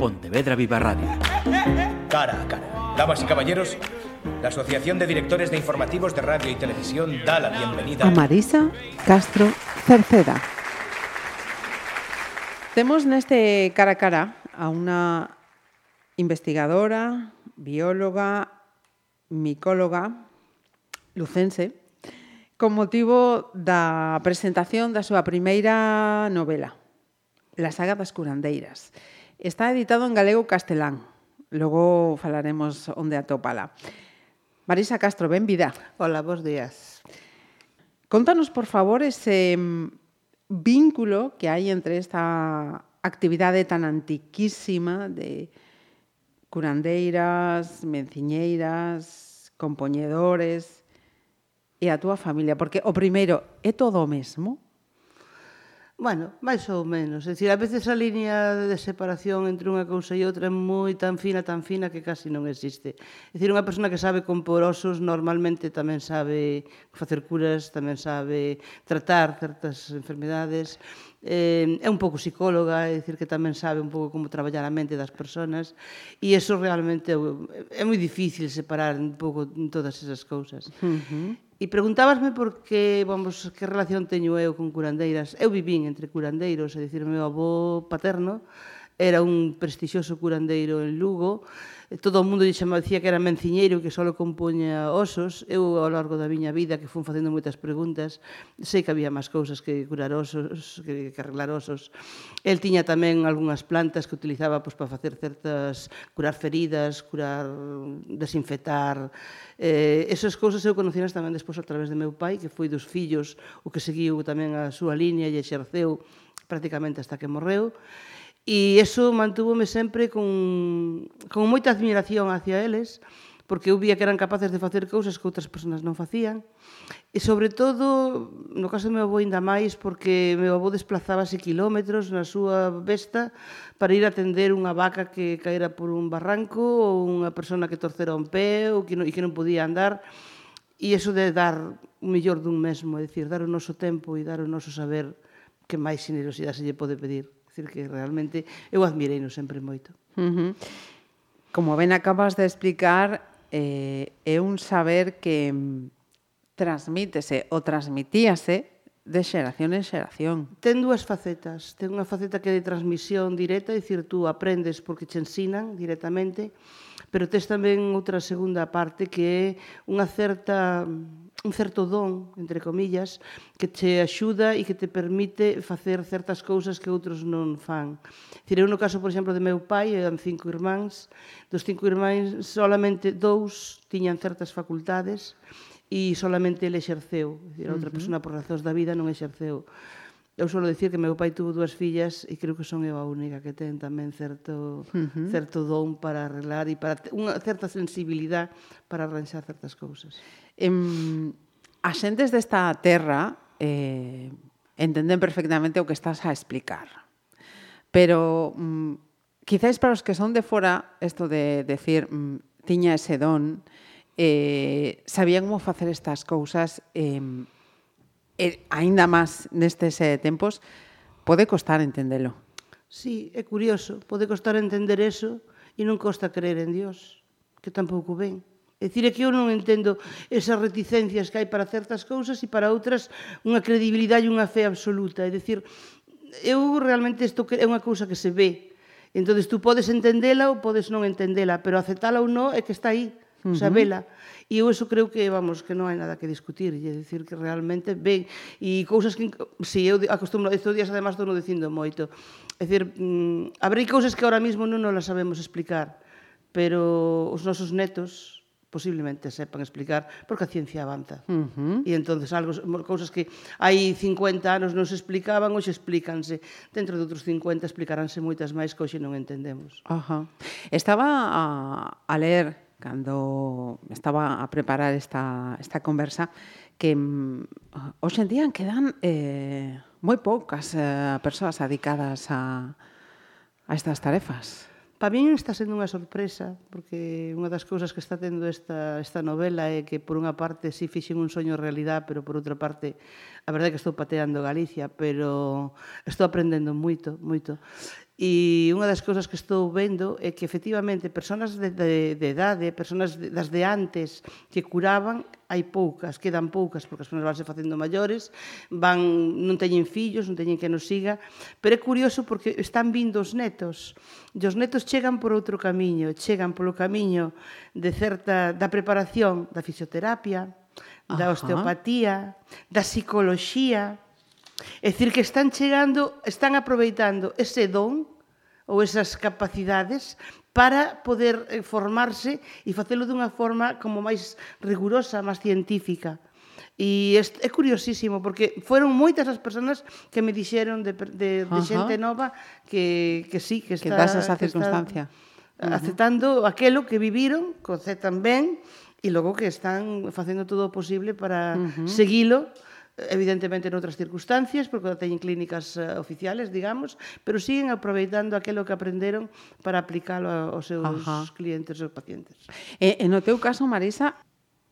Pontevedra Viva Radio. Cara a cara. Damas y caballeros, la Asociación de Directores de Informativos de Radio y Televisión da la bienvenida a Marisa Castro Cerceda. Temos neste cara a cara a unha investigadora, bióloga, micóloga lucense con motivo da presentación da súa primeira novela, La saga das curandeiras. Está editado en galego castelán. Logo falaremos onde atópala. Marisa Castro, benvida. Hola, bons días. Contanos, por favor, ese mm, vínculo que hai entre esta actividade tan antiquísima de curandeiras, menciñeiras, compoñedores e a túa familia, porque o primeiro é todo o mesmo? Bueno, máis ou menos. É dicir, a veces a línea de separación entre unha cousa e outra é moi tan fina, tan fina que casi non existe. É dicir, unha persona que sabe compor osos normalmente tamén sabe facer curas, tamén sabe tratar certas enfermedades. Eh, é un pouco psicóloga, é dicir que tamén sabe un pouco como traballar a mente das persoas e eso realmente é moi difícil separar un pouco todas esas cousas. Uh -huh. E preguntabasme por que, vamos, que relación teño eu con curandeiras. Eu vivín entre curandeiros, é dicir, meu avó paterno era un prestixioso curandeiro en Lugo, Eh, todo o mundo dixo, me dicía que era menciñeiro, que só compuña osos. Eu, ao largo da miña vida, que fun facendo moitas preguntas, sei que había máis cousas que curar osos, que, que arreglar osos. El tiña tamén algunhas plantas que utilizaba pois, para facer certas, curar feridas, curar, desinfetar. Eh, esas cousas eu conocínas tamén despois a través de meu pai, que foi dos fillos o que seguiu tamén a súa liña e exerceu prácticamente hasta que morreu. E eso mantúvome sempre con, con moita admiración hacia eles, porque eu vía que eran capaces de facer cousas que outras persoas non facían. E sobre todo, no caso do meu avó ainda máis, porque meu avó desplazábase kilómetros na súa besta para ir atender unha vaca que caera por un barranco ou unha persona que torcera un pé ou que non, e que non podía andar. E eso de dar o mellor dun mesmo, é dicir, dar o noso tempo e dar o noso saber que máis generosidade se lle pode pedir decir que realmente eu admirei no sempre moito. Uh -huh. Como ben acabas de explicar, eh, é un saber que transmítese ou transmitíase de xeración en xeración. Ten dúas facetas. Ten unha faceta que é de transmisión directa, é dicir, tú aprendes porque te ensinan directamente, pero tes tamén outra segunda parte que é unha certa un certo don, entre comillas, que che axuda e que te permite facer certas cousas que outros non fan. Cire, no caso, por exemplo, de meu pai, eran cinco irmáns, dos cinco irmáns solamente dous tiñan certas facultades e solamente ele exerceu, a outra uh -huh. persona por razóns da vida non exerceu Eu solo dicir que meu pai tuvo dúas fillas e creo que son eu a única que ten tamén certo uh -huh. certo don para arreglar e para unha certa sensibilidade para arranxar certas cousas. Em, as xentes desta terra eh, entenden perfectamente o que estás a explicar. Pero mm, quizáis para os que son de fora isto de decir mm, tiña ese don, eh, sabían como facer estas cousas eh, e aínda máis nestes eh, tempos, pode costar entendelo. Sí, é curioso, pode costar entender eso e non costa creer en Dios, que tampouco ven. É dicir, é que eu non entendo esas reticencias que hai para certas cousas e para outras unha credibilidade e unha fe absoluta. É dicir, eu realmente isto é unha cousa que se ve. Entón, tú podes entendela ou podes non entendela, pero aceptala ou non é que está aí uh -huh. sabela, e eu eso creo que, vamos, que non hai nada que discutir, e decir que realmente ben, e cousas que, si eu acostumbro, estes días además estou dicindo moito, é dicir, mm, habrei cousas que ahora mismo non, nos las sabemos explicar, pero os nosos netos, posiblemente sepan explicar porque a ciencia avanza. Uh -huh. E entonces algo cousas que hai 50 anos non se explicaban, hoxe explícanse. Dentro de outros 50 explicaránse moitas máis que hoxe non entendemos. Ajá. Estaba a, a ler cando estaba a preparar esta, esta conversa, que mm, hoxe en día quedan eh, moi poucas eh, persoas dedicadas a, a estas tarefas. Para min está sendo unha sorpresa, porque unha das cousas que está tendo esta, esta novela é que por unha parte si fixen un soño realidad, pero por outra parte a verdade é que estou pateando Galicia, pero estou aprendendo moito, moito. E unha das cousas que estou vendo é que efectivamente persoas de, de, de idade, persoas de, das de antes que curaban, hai poucas, quedan poucas, porque as persoas vanse facendo maiores, van, non teñen fillos, non teñen que nos siga, pero é curioso porque están vindo os netos, e os netos chegan por outro camiño, chegan polo camiño de certa, da preparación da fisioterapia, da Ajá. osteopatía, da psicoloxía, É dicir que están chegando, están aproveitando ese don ou esas capacidades para poder eh, formarse e facelo dunha forma como máis rigurosa, máis científica. E é curiosísimo, porque foron moitas as persoas que me dixeron de, de, de uh -huh. xente nova que, que sí, que está... Que das esa circunstancia. Está aceptando uh -huh. aquelo que viviron, que aceptan ben, e logo que están facendo todo o posible para uh -huh. seguilo, evidentemente noutras circunstancias, porque teñen clínicas eh, oficiales, digamos, pero siguen aproveitando aquilo que aprenderon para aplicalo aos seus Ajá. clientes e pacientes. E, e no teu caso, Marisa,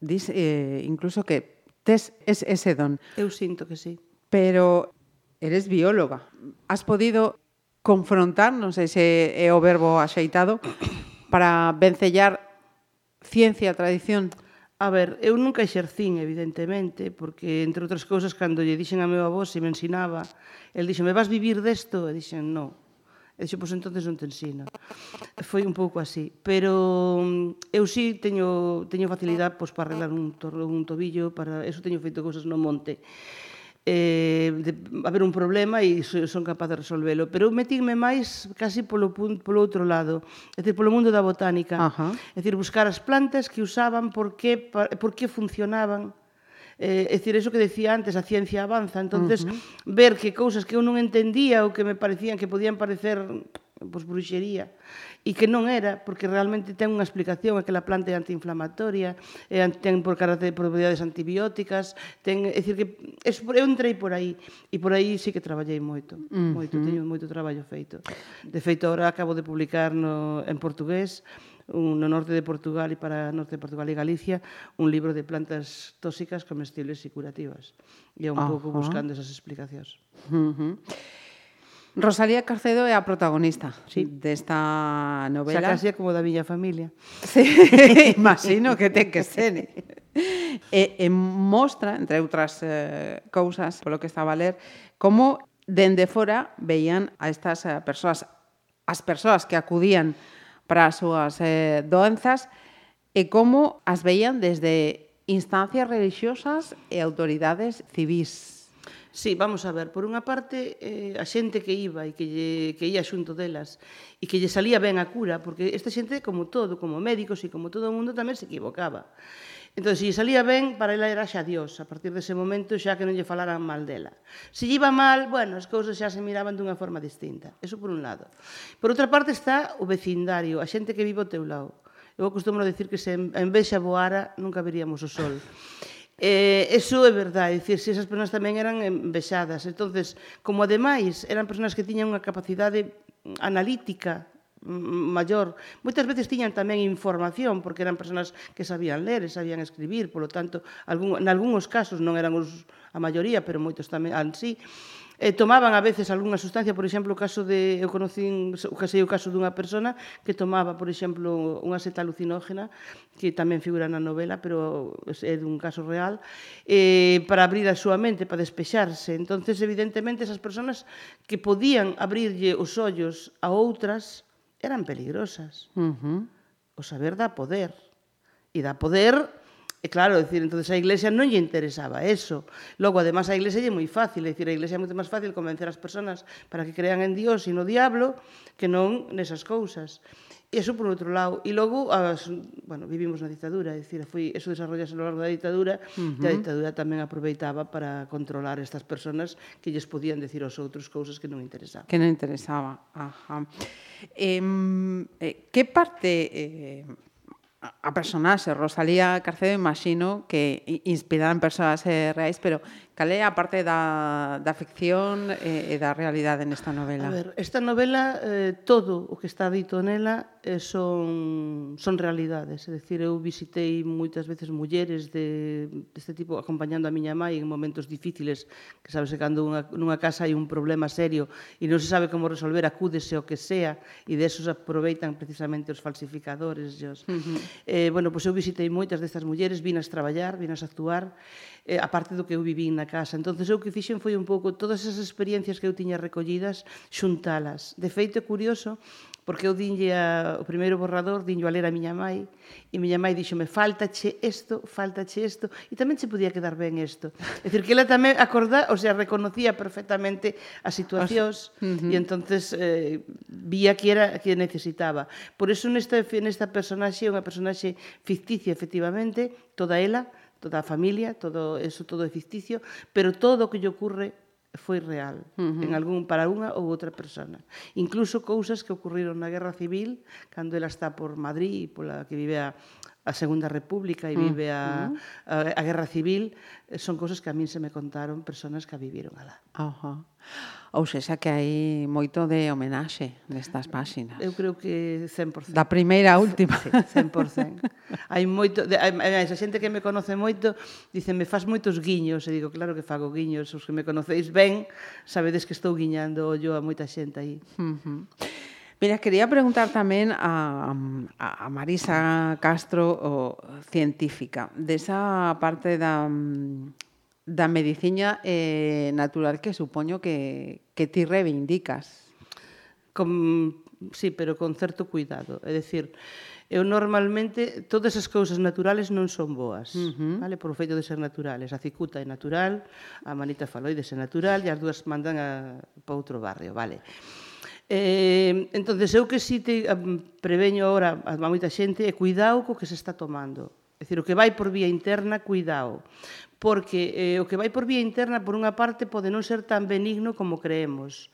dis eh, incluso que tes es, ese don. Eu sinto que sí. Pero eres bióloga. Has podido confrontar, non sei se é o verbo axeitado, para vencellar ciencia, tradición? A ver, eu nunca exercín, evidentemente, porque, entre outras cousas, cando lle dixen a meu avó se me ensinaba, el dixo, me vas vivir desto? E dixen, non. E dixo, pois entonces non te ensino. Foi un pouco así. Pero mm, eu sí teño, teño facilidade pois, para arreglar un, un tobillo, para eso teño feito cousas no monte eh, de haber un problema e son capaz de resolvelo. Pero eu metinme máis casi polo, polo outro lado, é dicir, polo mundo da botánica. Ajá. É dicir, buscar as plantas que usaban, por que, por que funcionaban, Eh, é dicir, eso que decía antes, a ciencia avanza, entonces uh -huh. ver que cousas que eu non entendía ou que me parecían que podían parecer pois bruxería, e que non era, porque realmente ten unha explicación, aquela planta é antiinflamatoria, é, ten por carácter propiedades antibióticas, ten, é dicir que es, eu entrei por aí, e por aí sí que traballei moito, moito, uh -huh. moito, teño moito traballo feito. De feito, agora acabo de publicar no, en portugués, un, no norte de Portugal e para norte de Portugal e Galicia un libro de plantas tóxicas comestibles e curativas. E un pouco buscando esas explicacións. Uh -huh. Rosalía Carcedo é a protagonista sí. desta novela. Xa casi como da miña familia. Sí, imagino que ten que ser. E, e mostra, entre outras eh, cousas, polo que estaba a ler, como dende fora veían a estas eh, persoas, as persoas que acudían para as súas eh, doenzas, e como as veían desde instancias religiosas e autoridades civis Sí, vamos a ver, por unha parte, eh, a xente que iba e que, lle, que ia xunto delas e que lle salía ben a cura, porque esta xente, como todo, como médicos e como todo o mundo, tamén se equivocaba. Entón, se lle salía ben, para ela era xa Dios, a partir dese momento xa que non lle falaran mal dela. Se lle iba mal, bueno, as cousas xa se miraban dunha forma distinta. Eso por un lado. Por outra parte está o vecindario, a xente que vive ao teu lado. Eu acostumo a decir que se en vexa voara nunca veríamos o sol. Eh, eso é verdade, dicir, si esas persoas tamén eran vexadas. Entonces, como ademais eran persoas que tiñan unha capacidade analítica maior. Moitas veces tiñan tamén información, porque eran persoas que sabían ler e sabían escribir, polo tanto, algún, en algúns casos non eran os, a maioría, pero moitos tamén ansí. Sí, eh, tomaban a veces algunha sustancia, por exemplo, o caso de eu conocín, o casei o caso dunha persona que tomaba, por exemplo, unha seta alucinógena, que tamén figura na novela, pero é dun caso real, eh, para abrir a súa mente, para despexarse. Entonces, evidentemente, esas personas que podían abrirlle os ollos a outras eran peligrosas. Uh -huh. O saber dá poder. E dá poder E claro, decir, entonces a Iglesia non lle interesaba eso. Logo, además, a Iglesia lle moi fácil, é dicir, a Iglesia é moito máis fácil convencer as persoas para que crean en Dios e no diablo que non nesas cousas. E eso por outro lado. E logo, as, bueno, vivimos na ditadura, é dicir, foi, eso desarrollase ao longo da ditadura, uh -huh. e a ditadura tamén aproveitaba para controlar estas persoas que lles podían decir aos outros cousas que non interesaban. Que non interesaba, ajá. Eh, eh, que parte... Eh, a personaxe, Rosalía Carcedo, imagino que inspirada en persoas eh, reais, pero Cal é a parte da, da ficción e, e da realidade nesta novela? A ver, esta novela, eh, todo o que está dito nela eh, son, son realidades. É dicir, eu visitei moitas veces mulleres de, deste tipo acompañando a miña mãe en momentos difíciles, que sabes que cando unha, nunha casa hai un problema serio e non se sabe como resolver, acúdese o que sea e desos aproveitan precisamente os falsificadores. Dios. Uh -huh. eh, bueno, pois eu visitei moitas destas mulleres, vinas traballar, vinas actuar, eh, a parte do que eu vivín na casa. entonces eu que fixen foi un pouco todas esas experiencias que eu tiña recollidas xuntalas. De feito, é curioso, porque eu dinlle a, o primeiro borrador, dinlle a ler a miña mãe, e miña mãe díxome, faltache isto, faltache isto, e tamén se podía quedar ben isto. É dicir, que ela tamén acorda, o sea, reconocía perfectamente as situacións. Uh -huh. e entonces eh, vía que era que necesitaba. Por eso nesta, nesta personaxe, unha personaxe ficticia, efectivamente, toda ela, toda a familia, todo eso todo é ficticio, pero todo o que lle ocurre foi real uh -huh. en algún para unha ou outra persona. Incluso cousas que ocurriron na Guerra Civil, cando ela está por Madrid e pola que vive a, a Segunda República e mm. vive a, mm. a, a Guerra Civil, eh, son cousas que a min se me contaron personas que a viviron alá. Ajá. Ou seja, que hai moito de homenaxe nestas eh, páxinas. Eu creo que 100%. Da primeira á última. Sí, 100%. hai moito, de, hai, a xente que me conoce moito, dice, me faz moitos guiños, e digo, claro que fago guiños, os que me conocéis ben, sabedes que estou guiñando ollo a moita xente aí. Uh -huh. Mira, quería preguntar tamén a, a Marisa Castro, o científica, desa parte da, mm, da medicina eh, natural que supoño que, que ti reivindicas. Con, sí, pero con certo cuidado. É dicir, eu normalmente todas as cousas naturales non son boas, uh -huh. vale, por o feito de ser naturales. A cicuta é natural, a manita faloides é natural e as dúas mandan a, para outro barrio, vale. Eh, entonces eu que si te preveño agora a moita xente é cuidado co que se está tomando. É dicir, o que vai por vía interna, cuidado. Porque eh, o que vai por vía interna, por unha parte, pode non ser tan benigno como creemos.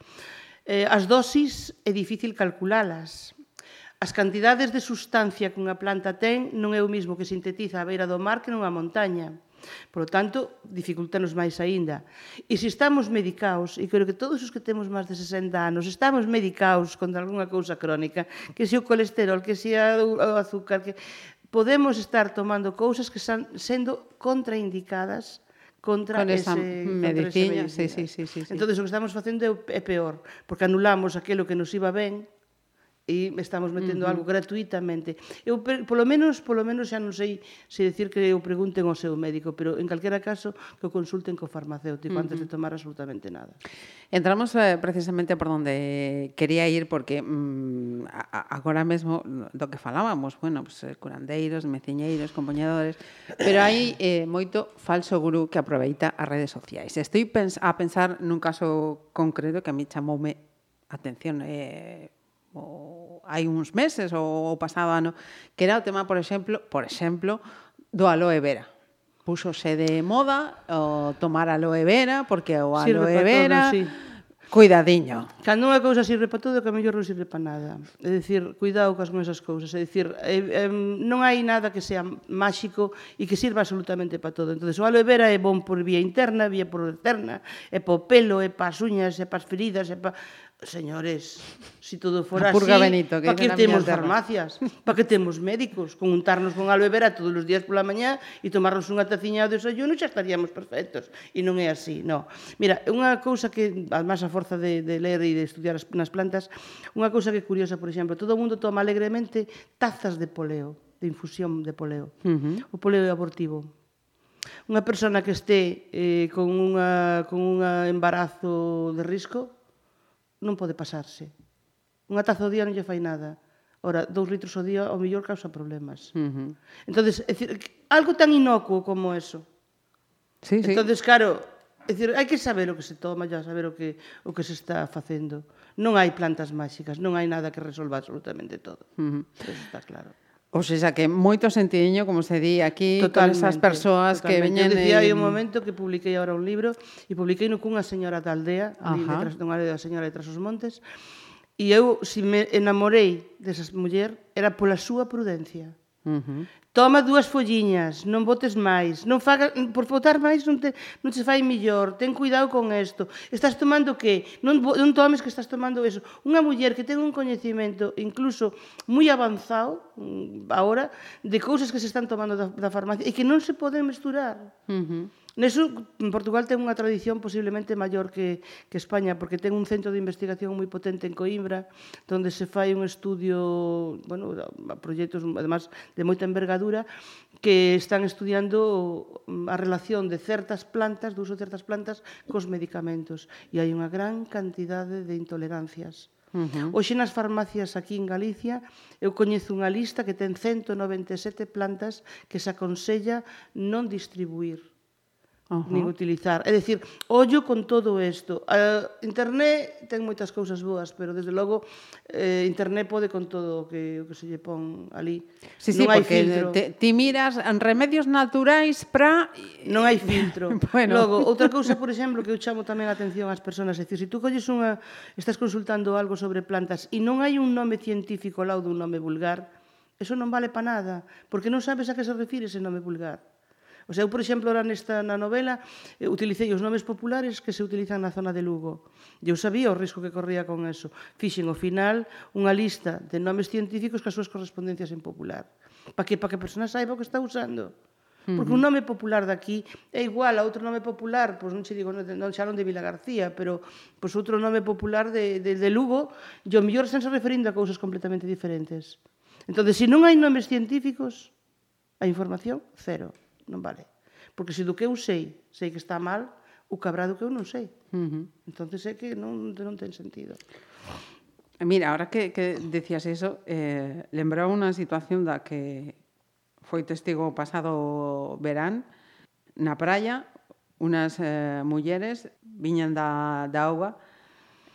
Eh, as dosis é difícil calculalas. As cantidades de sustancia que unha planta ten non é o mismo que sintetiza a beira do mar que nunha montaña. Por lo tanto, dificultanos máis aínda. E se estamos medicaos, e creo que todos os que temos máis de 60 anos estamos medicaos contra algunha cousa crónica, que se o colesterol, que se o azúcar, que podemos estar tomando cousas que están sendo contraindicadas contra con esa ese, medicina, contra esa medicina. Sí, sí, sí, sí, sí. Entonces o que estamos facendo é peor, porque anulamos aquilo que nos iba ben e estamos metendo uh -huh. algo gratuitamente. Eu polo menos, polo menos xa non sei se decir que o pregunten ao seu médico, pero en calquera caso que o consulten co farmacéutico uh -huh. antes de tomar absolutamente nada. Entramos eh, precisamente por donde quería ir porque mm, a, agora mesmo do que falábamos, bueno, pues, eh, curandeiros, meciñeiros, compañadores, pero hai eh, moito falso gurú que aproveita as redes sociais. Estou pens a pensar nun caso concreto que a mí chamoume atención, eh, o hai uns meses ou o pasado ano, que era o tema, por exemplo, por exemplo, do aloe vera. Púxose de moda o tomar aloe vera, porque o aloe sirve vera todo, sí. cuidadiño. Cando unha cousa sirve para todo, que a mellor non sirve para nada. É dicir, cuidado cas con esas cousas. É dicir, eh, eh, non hai nada que sea máxico e que sirva absolutamente para todo. Entón, o aloe vera é bon por vía interna, vía por externa, é para o pelo, é para as uñas, é para as feridas, é para Señores, se si todo fora así, Benito, que para que temos farmacias, para que temos médicos, con untarnos con aloe vera todos os días pola mañá e tomarnos unha taciña de desayuno xa estaríamos perfectos. E non é así, no. Mira, unha cousa que, además a forza de, de ler e de estudiar as, nas plantas, unha cousa que é curiosa, por exemplo, todo o mundo toma alegremente tazas de poleo, de infusión de poleo. Uh -huh. O poleo é abortivo, Unha persona que este eh, con, unha, con un embarazo de risco non pode pasarse. Unha taza ao día non lle fai nada. Ora, dous litros ao día ao mellor causa problemas. Uh -huh. Entón, é dicir, algo tan inocuo como eso. Sí, sí. Entón, claro, é dicir, hai que saber o que se toma, ya saber o que, o que se está facendo. Non hai plantas máxicas, non hai nada que resolva absolutamente todo. Uh -huh. Eso está claro. Ou seja, que moito sentidiño, como se di aquí, todas esas persoas que veñen... Eu dicía en... hai un momento que publiquei agora un libro e publiquei no cunha señora da aldea, de, de, dunha aldea da señora de Trasos Montes, e eu, se me enamorei desas muller, era pola súa prudencia. Uh -huh. Toma dúas folliñas, non botes máis, non faga, por botar máis non, te, non se fai millor, ten cuidado con isto. Estás tomando que? Non, non tomes que estás tomando eso. Unha muller que ten un coñecimento incluso moi avanzado mm, agora de cousas que se están tomando da, da farmacia e que non se poden mesturar. Uh -huh. Neso, Portugal ten unha tradición posiblemente maior que, que España, porque ten un centro de investigación moi potente en Coimbra, onde se fai un estudio, bueno, a proxectos, además, de moita envergadura, que están estudiando mm, a relación de certas plantas, do uso de certas plantas, cos medicamentos. E hai unha gran cantidade de intolerancias. Uh -huh. Hoxe nas farmacias aquí en Galicia eu coñezo unha lista que ten 197 plantas que se aconsella non distribuir Uh -huh. nin utilizar. É dicir, ollo con todo isto. A internet ten moitas cousas boas, pero desde logo eh, internet pode con todo o que o que se lle pon ali. Sí, non sí, hai porque filtro. Te, ti miras remedios naturais para non hai filtro. bueno. Logo, outra cousa, por exemplo, que eu chamo tamén a atención ás persoas, é dicir, se tú colles unha estás consultando algo sobre plantas e non hai un nome científico ao lado dun nome vulgar, eso non vale para nada, porque non sabes a que se refire ese nome vulgar. O sea, eu, por exemplo, ahora nesta na novela eh, utilicei os nomes populares que se utilizan na zona de Lugo. E eu sabía o risco que corría con eso. Fixen ao final unha lista de nomes científicos que as súas correspondencias en popular. Para que, pa que a persona saiba o que está usando. Porque un nome popular daqui é igual a outro nome popular, pois non che digo, non, non xa non de Vila García, pero pois outro nome popular de, de, de Lugo, e o mellor senso referindo a cousas completamente diferentes. Entón, se non hai nomes científicos, a información, cero non vale. Porque se do que eu sei, sei que está mal, o cabrá do que eu non sei. Uh -huh. Entonces é que non, non ten sentido. Mira, ahora que, que decías eso, eh, lembrou unha situación da que foi testigo o pasado verán na praia unas eh, mulleres viñan da, da auga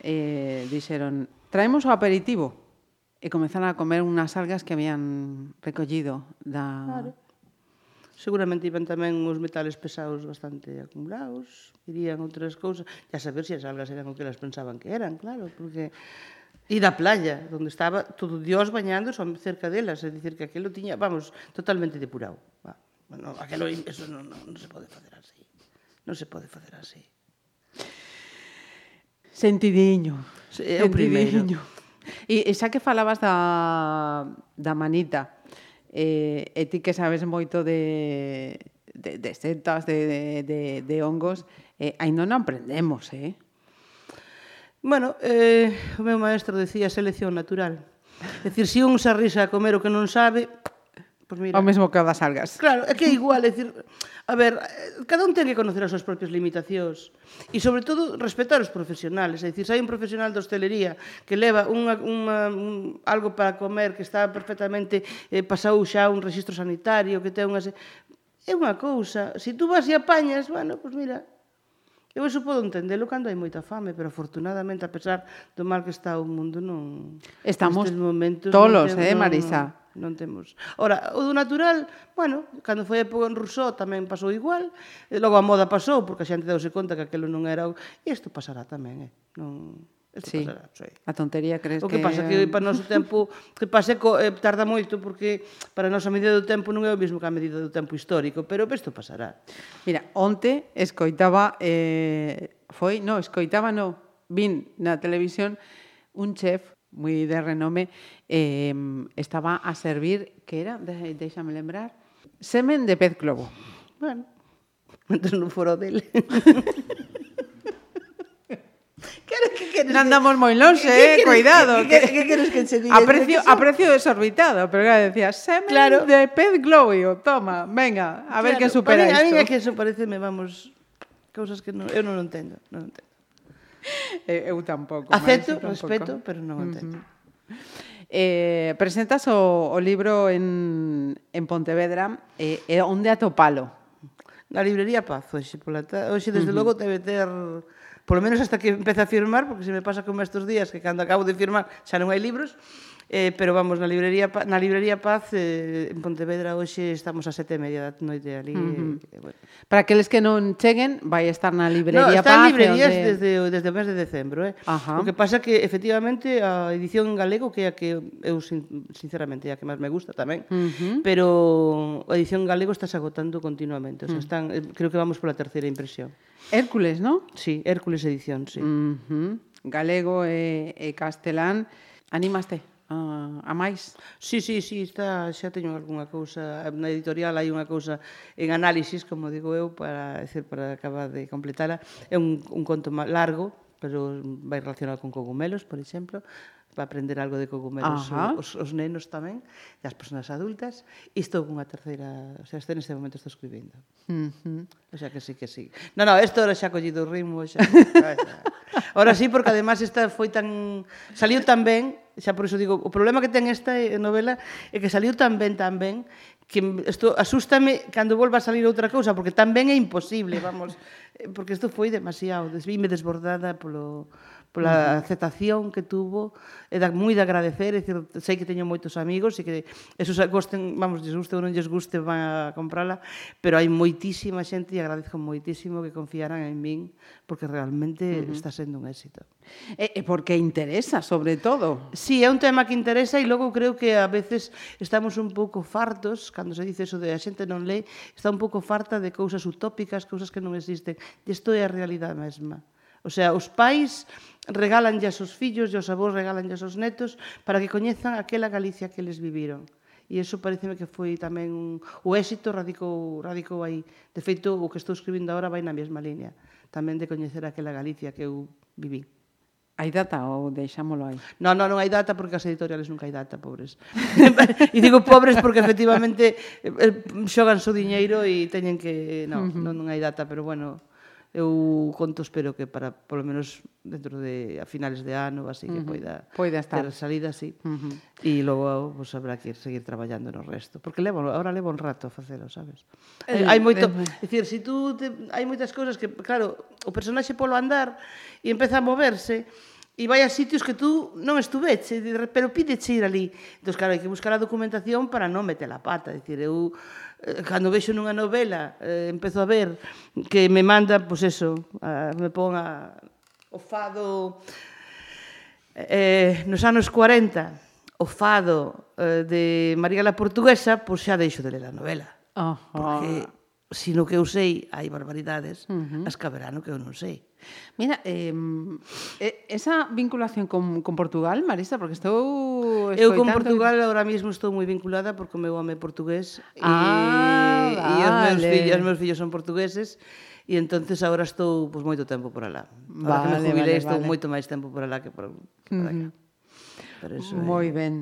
e eh, dixeron traemos o aperitivo e comezaron a comer unhas algas que habían recollido da, claro Seguramente iban tamén uns metales pesados bastante acumulados, irían outras cousas, e a saber se as algas eran o que elas pensaban que eran, claro, porque e da playa, onde estaba todo Dios bañándose cerca delas, é dicir que aquilo tiña, vamos, totalmente depurado. Va. Bueno, aquilo, eso non, non, non se pode facer así. Non se pode facer así. Sentidiño. É o primeiro. E, e xa que falabas da, da manita, eh, e ti que sabes moito de, de, de setas, de, de, de hongos, eh, aí non aprendemos, eh? Bueno, eh, o meu maestro decía selección natural. É dicir, se si un se arrisa a comer o que non sabe, pues mira. O mesmo que das algas. Claro, é que é igual, é dicir, a ver, eh, cada un ten que conocer as súas propias limitacións e sobre todo respetar os profesionales, é dicir, se hai un profesional de hostelería que leva unha, unha, un, algo para comer que está perfectamente eh, pasou xa un registro sanitario, que ten unha é unha cousa, se tú vas e apañas, bueno, pois pues mira, Eu iso podo entendelo cando hai moita fame, pero afortunadamente, a pesar do mal que está o mundo, non... Estamos momentos, tolos, non, eh, Marisa? Non, non temos. Ora, o do natural, bueno, cando foi a época en Rousseau tamén pasou igual, e logo a moda pasou, porque a xente deuse conta que aquilo non era... O... E isto pasará tamén, eh? Non... Isto sí. pasará, sí. A tontería crees que... O que pasa que para o noso tempo, que pase co, eh, tarda moito, porque para a nosa medida do tempo non é o mesmo que a medida do tempo histórico, pero isto pasará. Mira, onte escoitaba... Eh, foi? No, escoitaba, no. Vin na televisión un chef moi de renome, eh, estaba a servir, que era, de, lembrar, semen de pez globo. Bueno, entón non foro dele. Claro, que queres non andamos moi longe, eh, cuidado. Que, que, que queres que che diga? A precio, a precio desorbitado, pero claro, decía, semen claro. de pez globo, toma, venga, a ver claro. que supera isto. A mí, é que eso parece me vamos cousas que non, eu non entendo, non entendo eu, eu tampouco. Acepto, eu tampouco. respeto, pero non o Uh -huh. Eh, presentas o, o libro en, en Pontevedra eh, e eh, eh, onde atopalo? Na librería Paz, hoxe, pola ta... hoxe desde uh -huh. logo debe ter polo menos hasta que empece a firmar, porque se me pasa como estes días que cando acabo de firmar xa non hai libros, Eh, pero vamos, na librería na librería Paz eh, en Pontevedra hoxe estamos a sete e media da noite ali. Uh -huh. eh, bueno. Para aqueles que non cheguen, vai estar na librería no, está Paz. Están librerías onde... desde, desde o mes de decembro. Eh. Ajá. O que pasa que efectivamente a edición en galego que é a que eu sinceramente é a que máis me gusta tamén, uh -huh. pero a edición en galego está se agotando continuamente. O sea, uh -huh. están, eh, creo que vamos pola terceira impresión. Hércules, non? Sí, Hércules edición, sí. Uh -huh. Galego e, e castelán. Animaste a, a máis? Sí, sí, sí, está, xa teño algunha cousa, na editorial hai unha cousa en análisis, como digo eu, para, decir, para acabar de completala. É un, un conto largo, pero vai relacionado con cogumelos, por exemplo, para aprender algo de cogumelos Ajá. os, os nenos tamén, e as persoas adultas, e estou cunha terceira, o sea, este neste momento estou escribindo. Uh -huh. O sea, que sí, que sí. No, no, isto era xa collido o ritmo, xa. xa. Ahora sí, porque además esta foi tan... Saliu tan ben xa por iso digo, o problema que ten esta novela é que saliu tan ben, tan ben, que isto asústame cando volva a salir outra cousa, porque tan ben é imposible, vamos, eh, porque isto foi demasiado, desvíme desbordada polo, pola aceptación que tuvo, é da, moi de agradecer, é dicir, sei que teño moitos amigos e que esos gosten, vamos, lles guste ou non lles guste van a comprala, pero hai moitísima xente e agradezco moitísimo que confiaran en min, porque realmente uh -huh. está sendo un éxito. E, e porque interesa, sobre todo. Sí, é un tema que interesa e logo creo que a veces estamos un pouco fartos, cando se dice eso de a xente non lei, está un pouco farta de cousas utópicas, cousas que non existen. E isto é a realidade mesma. Uh O sea, os pais regalan aos seus fillos e os avós regalan aos seus netos para que coñezan aquela Galicia que eles viviron. E iso pareceme que foi tamén un... o éxito radicou, radicou aí. De feito, o que estou escribindo agora vai na mesma línea, tamén de coñecer aquela Galicia que eu viví. Hai data ou deixámolo aí? Non, non, non hai data porque as editoriales nunca hai data, pobres. e digo pobres porque efectivamente eh, eh, xogan o so diñeiro e teñen que... Non, non, non hai data, pero bueno, eu conto espero que para polo menos dentro de a finales de ano así uh -huh. que poida poida estar ter salida así. Uh -huh. E logo vos pues, habrá que seguir traballando no resto, porque levo agora levo un rato a facelo, sabes? Eh, hai moito, el... dicir, si tú te, hai moitas cousas que claro, o personaxe polo andar e empeza a moverse, e vai a sitios que tú non estuveche, pero pídeche ir ali. Entón, claro, hai que buscar a documentación para non meter a pata. Dicir, eu, eh, cando vexo nunha novela, eh, empezo a ver que me manda, pois pues eso, a, me pon a, o fado eh, nos anos 40, o fado eh, de María la Portuguesa, pois pues xa deixo de ler a novela. Oh, oh. Porque si no que eu sei hai barbaridades, uh -huh. as caberá no que eu non sei. Mira, eh, esa vinculación con, con Portugal, Marisa, porque estou... Eu con Portugal que... ahora mismo estou moi vinculada porque o meu home é portugués ah, e, vale. e os, meus fillos, os meus fillos son portugueses e entonces agora estou pois, moito tempo por alá. Agora vale, que me jubilei vale, estou vale. moito máis tempo por alá que por, por acá. Uh -huh. Por eso, moi eh... ben.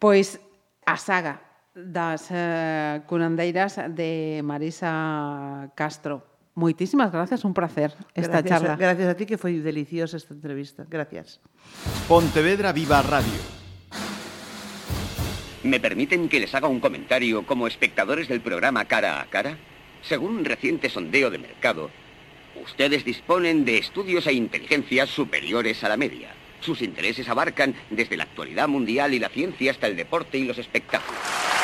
Pois a saga das eh, cunandeiras de Marisa Castro. Moitísimas gracias, un placer esta gracias, charla. A, gracias a ti que foi deliciosa esta entrevista. Gracias. Pontevedra Viva Radio. ¿Me permiten que les haga un comentario como espectadores del programa Cara a Cara? Según un reciente sondeo de mercado, ustedes disponen de estudios e inteligencias superiores a la media. Sus intereses abarcan desde la actualidad mundial y la ciencia hasta el deporte y los espectáculos.